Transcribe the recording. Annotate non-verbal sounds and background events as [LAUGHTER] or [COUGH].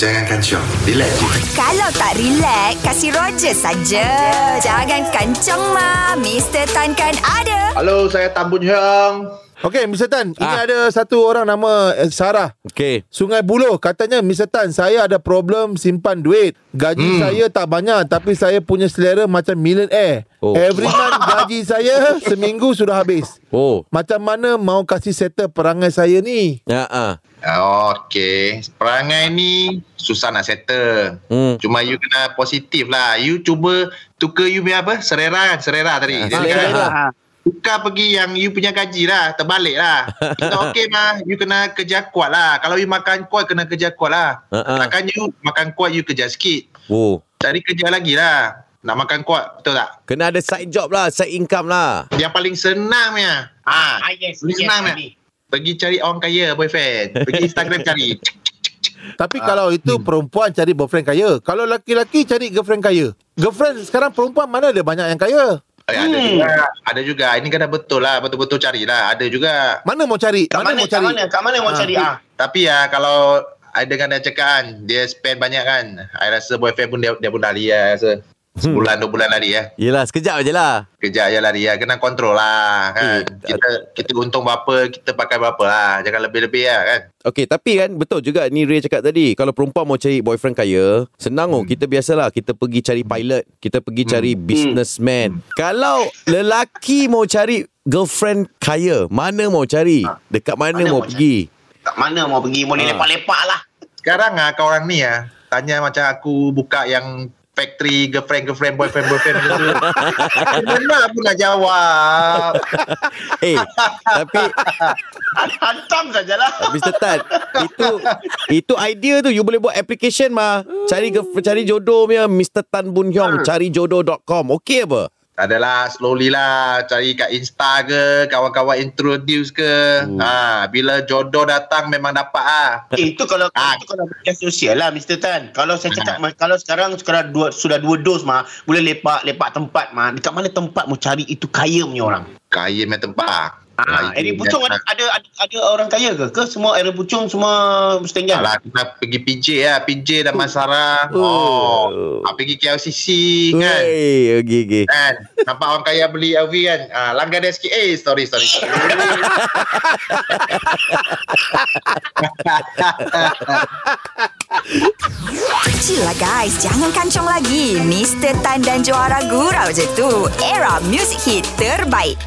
Jangan kancing. Relax je. Kalau tak relax, kasih Roger saja. Jangan kancang mah. Mr. Tan kan ada. Halo, saya Tan Bun Hyang. Okey, Mr. Tan, ini Ah. ada satu orang nama eh, Sarah. Okey. Sungai Buloh katanya Mr. Tan saya ada problem simpan duit. Gaji hmm. saya tak banyak tapi saya punya selera macam millionaire. Oh. Oh. Every month gaji saya seminggu sudah habis. Oh. Macam mana mau kasih settle perangai saya ni? Ya ah. Okey, perangai ni susah nak settle. Hmm. Cuma you kena positif lah. You cuba tukar you punya apa? Serera kan? Serera tadi. Ah, Dia selera. kata, Tukar pergi yang you punya gaji lah. Terbalik lah. [LAUGHS] Kita okey mah. You kena kerja kuat lah. Kalau you makan kuat, kena kerja kuat lah. Ah, ah. Takkan you makan kuat, you kerja sikit. Oh. Cari kerja lagi lah. Nak makan kuat, betul tak? Kena ada side job lah, side income lah. Yang paling senang ya. Ah, Ah, yes, paling yes, senang ya. Abi. Pergi cari orang kaya, boyfriend. Pergi Instagram cari. [LAUGHS] Tapi kalau itu perempuan cari boyfriend kaya. Kalau laki-laki cari girlfriend kaya. Girlfriend sekarang perempuan mana ada banyak yang kaya? Eh, ada juga. Ada juga. Ini kena betul lah. Betul-betul carilah. Ada juga. Mana mau cari? Kat mana, mau kat cari? mana, kat mana mau Ah. cari ah? Tapi ya kalau I dengan dia cakap kan, dia spend banyak kan. I rasa boyfriend pun dia, dia pun lari lah. Rasa. Sebulan, dua bulan lari ya. Yelah, sekejap je lah. Kerja je lari ya. Kena kontrol lah kan. Eh, Kita kita untung berapa, kita pakai berapa lah. Jangan lebih-lebih lah kan. Okey, tapi kan betul juga ni Ray cakap tadi. Kalau perempuan mau cari boyfriend kaya, senang oh. Kita biasalah, kita pergi cari pilot, kita pergi cari businessman. Kalau lelaki mau cari girlfriend kaya, mana mau cari? Dekat mana, Mana mau mau pergi? Kat mana mau pergi? Boleh Ah. lepak-lepak lah. Sekarang ah kau orang ni ah tanya macam aku buka yang factory girlfriend girlfriend boyfriend boyfriend [LAUGHS] gitu. Mana pun nak jawab. [LAUGHS] Eh, tapi [LAUGHS] Hantam sajalah. Mr. Tan, itu itu idea tu you boleh buat application mah. Cari cari jodoh punya Mr. Tan Bun Hyong, carijodoh.com. Okey apa? Adalah slowly lah cari kat Insta ke kawan-kawan introduce ke. Hmm. Ha bila jodoh datang memang dapat ah. Eh, itu kalau Ah. itu kalau media sosial lah Mr. Tan. Kalau saya cakap mah, kalau sekarang sekarang dua, sudah dua dos mah boleh lepak lepak tempat mah. Dekat mana tempat mau cari itu kaya punya orang? Kaya punya tempat. Ah, itu Eri Pucung ada, biasa. ada ada ada orang kaya ke? Ke semua Eri Pucung semua setinggal? Alah, kita pergi PJ lah. PJ dan Masara. Oh. Oh. Ah, pergi KLCC kan. Wey, okey okey. Kan Nampak orang kaya beli LV kan ah, Langgar dia sikit Eh story story [LAUGHS] Chill lah guys. Jangan kancang lagi. Mr. Tan dan Johara Gurau je tu. Era music hit terbaik.